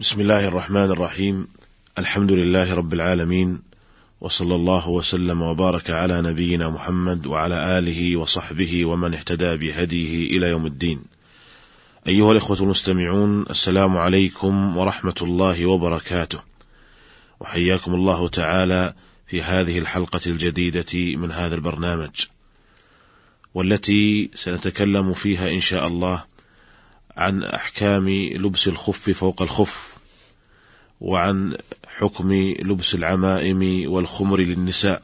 بسم الله الرحمن الرحيم الحمد لله رب العالمين وصلى الله وسلم وبارك على نبينا محمد وعلى آله وصحبه ومن اهتدى بهديه إلى يوم الدين. أيها الإخوة المستمعون السلام عليكم ورحمة الله وبركاته. وحياكم الله تعالى في هذه الحلقة الجديدة من هذا البرنامج. والتي سنتكلم فيها إن شاء الله عن أحكام لبس الخف فوق الخف وعن حكم لبس العمائم والخمر للنساء.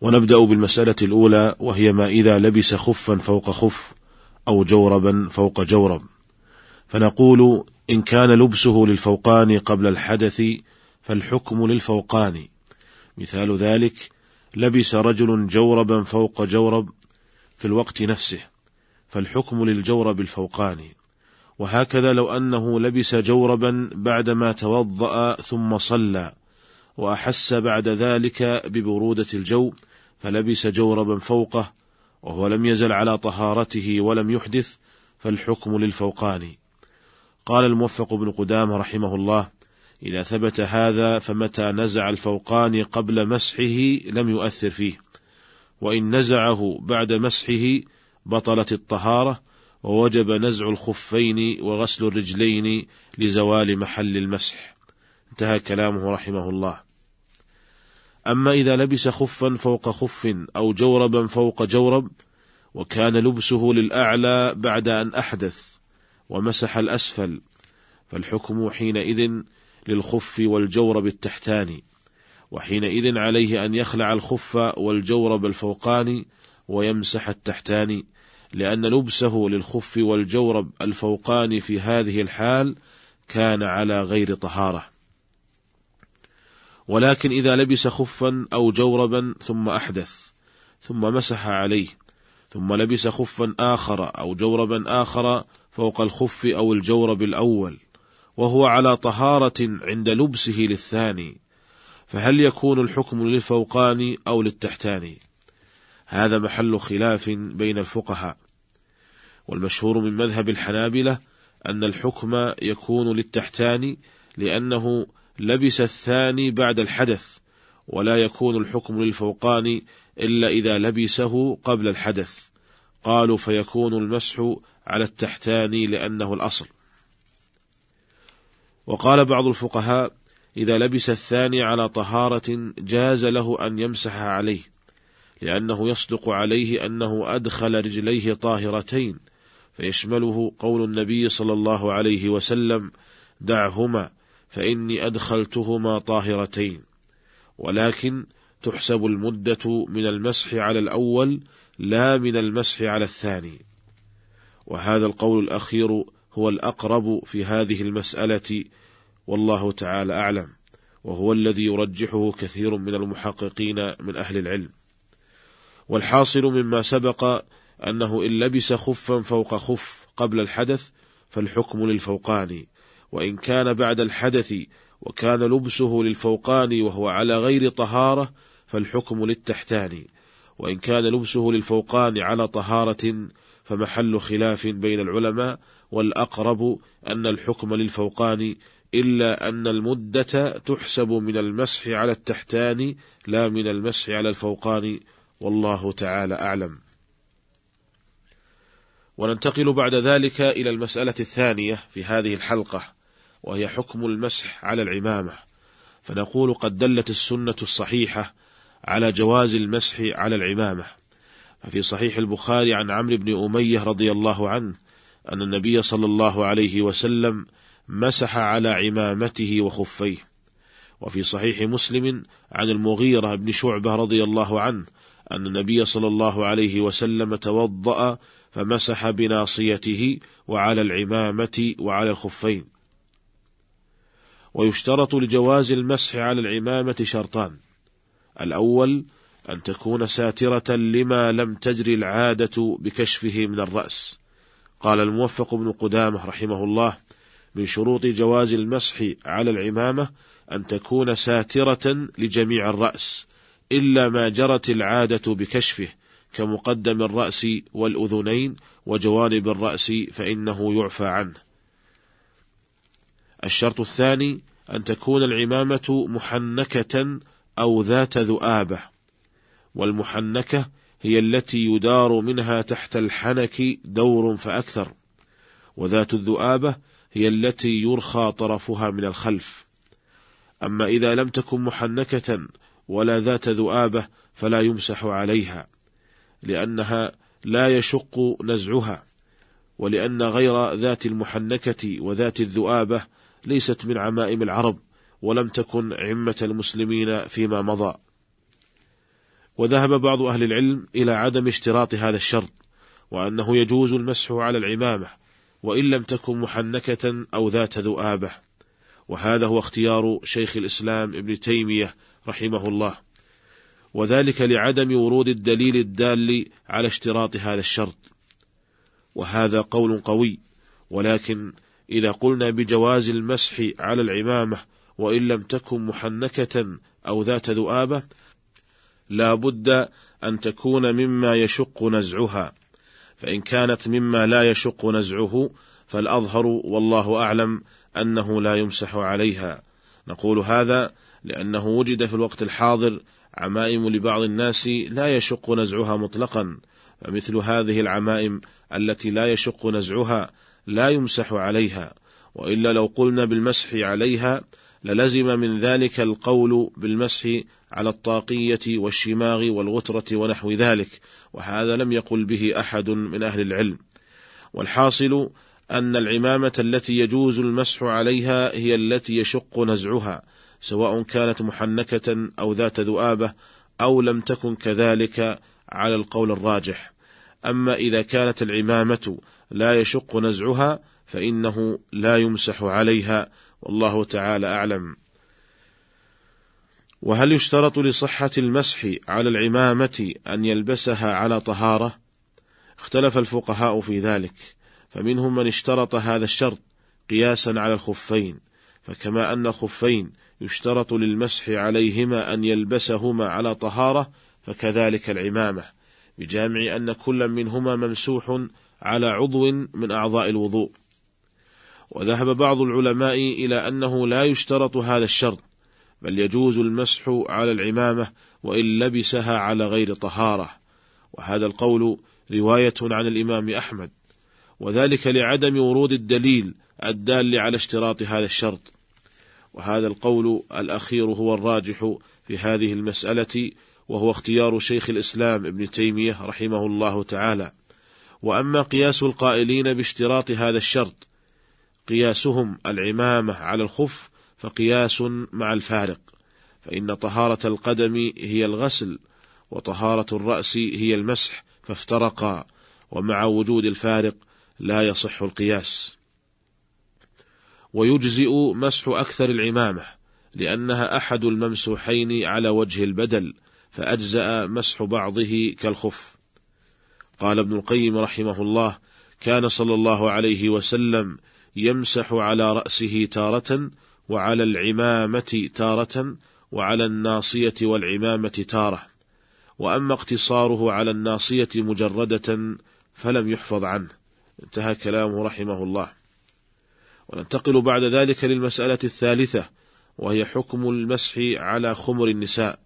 ونبدأ بالمسألة الأولى وهي ما إذا لبس خفا فوق خف أو جوربا فوق جورب. فنقول إن كان لبسه للفوقان قبل الحدث فالحكم للفوقان. مثال ذلك لبس رجل جوربا فوق جورب في الوقت نفسه فالحكم للجورب الفوقاني وهكذا لو أنه لبس جوربا بعدما توضأ ثم صلى وأحس بعد ذلك ببرودة الجو فلبس جوربا فوقه وهو لم يزل على طهارته ولم يحدث فالحكم للفوقاني قال الموفق بن قدامة رحمه الله إذا ثبت هذا فمتى نزع الفوقاني قبل مسحه لم يؤثر فيه وإن نزعه بعد مسحه بطلت الطهارة ووجب نزع الخفين وغسل الرجلين لزوال محل المسح. انتهى كلامه رحمه الله. أما إذا لبس خفا فوق خف أو جوربا فوق جورب وكان لبسه للأعلى بعد أن أحدث ومسح الأسفل فالحكم حينئذ للخف والجورب التحتاني وحينئذ عليه أن يخلع الخف والجورب الفوقاني ويمسح التحتاني لأن لبسه للخف والجورب الفوقاني في هذه الحال كان على غير طهارة. ولكن إذا لبس خفا أو جوربا ثم أحدث ثم مسح عليه ثم لبس خفا آخر أو جوربا آخر فوق الخف أو الجورب الأول وهو على طهارة عند لبسه للثاني فهل يكون الحكم للفوقاني أو للتحتاني هذا محل خلاف بين الفقهاء. والمشهور من مذهب الحنابلة أن الحكم يكون للتحتاني لأنه لبس الثاني بعد الحدث ولا يكون الحكم للفوقاني إلا إذا لبسه قبل الحدث. قالوا فيكون المسح على التحتاني لأنه الأصل. وقال بعض الفقهاء إذا لبس الثاني على طهارة جاز له أن يمسح عليه. لأنه يصدق عليه أنه أدخل رجليه طاهرتين فيشمله قول النبي صلى الله عليه وسلم دعهما فإني أدخلتهما طاهرتين. ولكن تحسب المدة من المسح على الأول لا من المسح على الثاني. وهذا القول الأخير هو الأقرب في هذه المسألة والله تعالى أعلم وهو الذي يرجحه كثير من المحققين من أهل العلم. والحاصل مما سبق أنه إن لبس خفا فوق خف قبل الحدث فالحكم للفوقاني وإن كان بعد الحدث وكان لبسه للفوقاني وهو على غير طهارة فالحكم للتحتاني وإن كان لبسه للفوقاني على طهارة فمحل خلاف بين العلماء والأقرب أن الحكم للفوقاني إلا أن المدة تحسب من المسح على التحتاني لا من المسح على الفوقاني والله تعالى أعلم. وننتقل بعد ذلك إلى المسألة الثانية في هذه الحلقة وهي حكم المسح على العمامة. فنقول قد دلت السنة الصحيحة على جواز المسح على العمامة. ففي صحيح البخاري عن عمرو بن أمية رضي الله عنه أن النبي صلى الله عليه وسلم مسح على عمامته وخفيه. وفي صحيح مسلم عن المغيرة بن شعبة رضي الله عنه أن النبي صلى الله عليه وسلم توضأ فمسح بناصيته وعلى العمامة وعلى الخفين. ويشترط لجواز المسح على العمامة شرطان. الأول أن تكون ساترة لما لم تجري العادة بكشفه من الرأس. قال الموفق بن قدامة رحمه الله من شروط جواز المسح على العمامة أن تكون ساترة لجميع الرأس إلا ما جرت العادة بكشفه كمقدم الرأس والأذنين وجوانب الرأس فإنه يعفى عنه. الشرط الثاني أن تكون العمامة محنكة أو ذات ذؤابة. والمحنكة هي التي يدار منها تحت الحنك دور فأكثر. وذات الذؤابة هي التي يرخى طرفها من الخلف. أما إذا لم تكن محنكة ولا ذات ذؤابة فلا يمسح عليها لأنها لا يشق نزعها ولأن غير ذات المحنكة وذات الذؤابة ليست من عمائم العرب ولم تكن عمة المسلمين فيما مضى. وذهب بعض أهل العلم إلى عدم اشتراط هذا الشرط وأنه يجوز المسح على العمامة وإن لم تكن محنكة أو ذات ذؤابة. وهذا هو اختيار شيخ الإسلام ابن تيمية رحمه الله وذلك لعدم ورود الدليل الدال على اشتراط هذا الشرط. وهذا قول قوي ولكن إذا قلنا بجواز المسح على العمامة وإن لم تكن محنكة أو ذات ذؤابة لا بد أن تكون مما يشق نزعها. فإن كانت مما لا يشق نزعه فالأظهر والله أعلم أنه لا يمسح عليها. نقول هذا لأنه وجد في الوقت الحاضر عمائم لبعض الناس لا يشق نزعها مطلقا فمثل هذه العمائم التي لا يشق نزعها لا يمسح عليها وإلا لو قلنا بالمسح عليها للزم من ذلك القول بالمسح على الطاقية والشماغ والغترة ونحو ذلك وهذا لم يقل به أحد من أهل العلم. والحاصل أن العمامة التي يجوز المسح عليها هي التي يشق نزعها سواء كانت محنكة أو ذات ذؤابة أو لم تكن كذلك على القول الراجح أما إذا كانت العمامة لا يشق نزعها فإنه لا يمسح عليها والله تعالى أعلم وهل يشترط لصحة المسح على العمامة أن يلبسها على طهارة؟ اختلف الفقهاء في ذلك، فمنهم من اشترط هذا الشرط قياسا على الخفين، فكما أن الخفين يشترط للمسح عليهما أن يلبسهما على طهارة، فكذلك العمامة، بجامع أن كل منهما ممسوح على عضو من أعضاء الوضوء. وذهب بعض العلماء إلى أنه لا يشترط هذا الشرط، بل يجوز المسح على العمامة وإن لبسها على غير طهارة. وهذا القول رواية عن الإمام أحمد. وذلك لعدم ورود الدليل الدال على اشتراط هذا الشرط. وهذا القول الأخير هو الراجح في هذه المسألة وهو اختيار شيخ الإسلام ابن تيمية رحمه الله تعالى. وأما قياس القائلين باشتراط هذا الشرط قياسهم العمامة على الخف فقياس مع الفارق فإن طهارة القدم هي الغسل وطهارة الرأس هي المسح فافترقا ومع وجود الفارق لا يصح القياس. ويجزئ مسح أكثر العمامة لأنها أحد الممسوحين على وجه البدل فأجزأ مسح بعضه كالخف. قال ابن القيم رحمه الله كان صلى الله عليه وسلم يمسح على رأسه تارة وعلى العمامة تارة وعلى الناصية والعمامة تارة. وأما اقتصاره على الناصية مجردة فلم يحفظ عنه. انتهى كلامه رحمه الله. وننتقل بعد ذلك للمسألة الثالثة وهي حكم المسح على خمر النساء.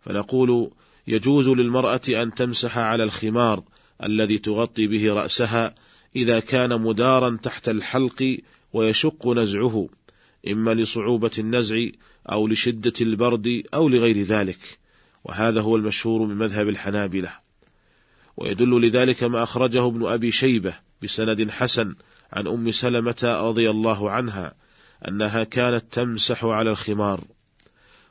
فنقول يجوز للمرأة أن تمسح على الخمار الذي تغطي به رأسها إذا كان مدارا تحت الحلق ويشق نزعه إما لصعوبة النزع أو لشدة البرد أو لغير ذلك. وهذا هو المشهور من مذهب الحنابلة. ويدل لذلك ما أخرجه ابن أبي شيبة بسند حسن عن أم سلمة رضي الله عنها أنها كانت تمسح على الخمار.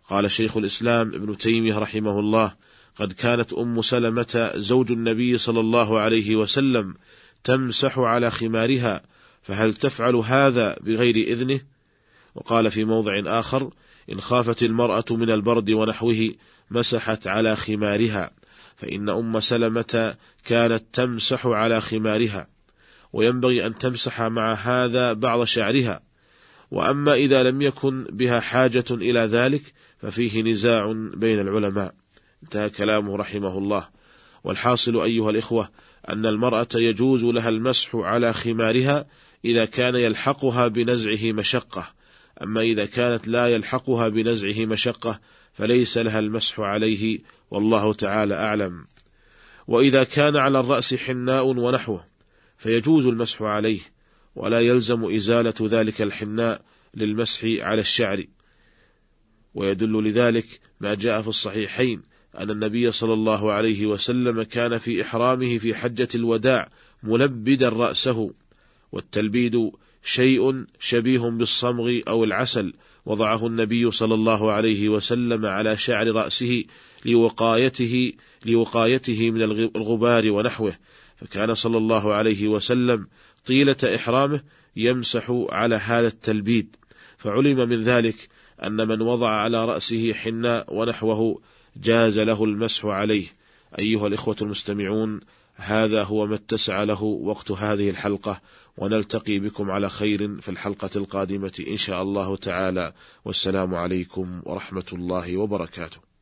قال شيخ الإسلام ابن تيمية رحمه الله قد كانت أم سلمة زوج النبي صلى الله عليه وسلم تمسح على خمارها فهل تفعل هذا بغير إذنه؟ وقال في موضع آخر إن خافت المرأة من البرد ونحوه مسحت على خمارها فإن أم سلمة كانت تمسح على خمارها. وينبغي أن تمسح مع هذا بعض شعرها. وأما إذا لم يكن بها حاجة إلى ذلك ففيه نزاع بين العلماء. انتهى كلامه رحمه الله. والحاصل أيها الإخوة أن المرأة يجوز لها المسح على خمارها إذا كان يلحقها بنزعه مشقة. أما إذا كانت لا يلحقها بنزعه مشقة فليس لها المسح عليه والله تعالى أعلم. وإذا كان على الرأس حناء ونحوه فيجوز المسح عليه ولا يلزم إزالة ذلك الحناء للمسح على الشعر. ويدل لذلك ما جاء في الصحيحين أن النبي صلى الله عليه وسلم كان في إحرامه في حجة الوداع ملبدا رأسه. والتلبيد شيء شبيه بالصمغ أو العسل وضعه النبي صلى الله عليه وسلم على شعر رأسه لوقايته لوقايته من الغبار ونحوه. فكان صلى الله عليه وسلم طيلة إحرامه يمسح على هذا التلبيد فعلم من ذلك أن من وضع على رأسه حناء ونحوه جاز له المسح عليه. أيها الإخوة المستمعون هذا هو ما اتسع له وقت هذه الحلقة ونلتقي بكم على خير في الحلقة القادمة إن شاء الله تعالى. والسلام عليكم ورحمة الله وبركاته.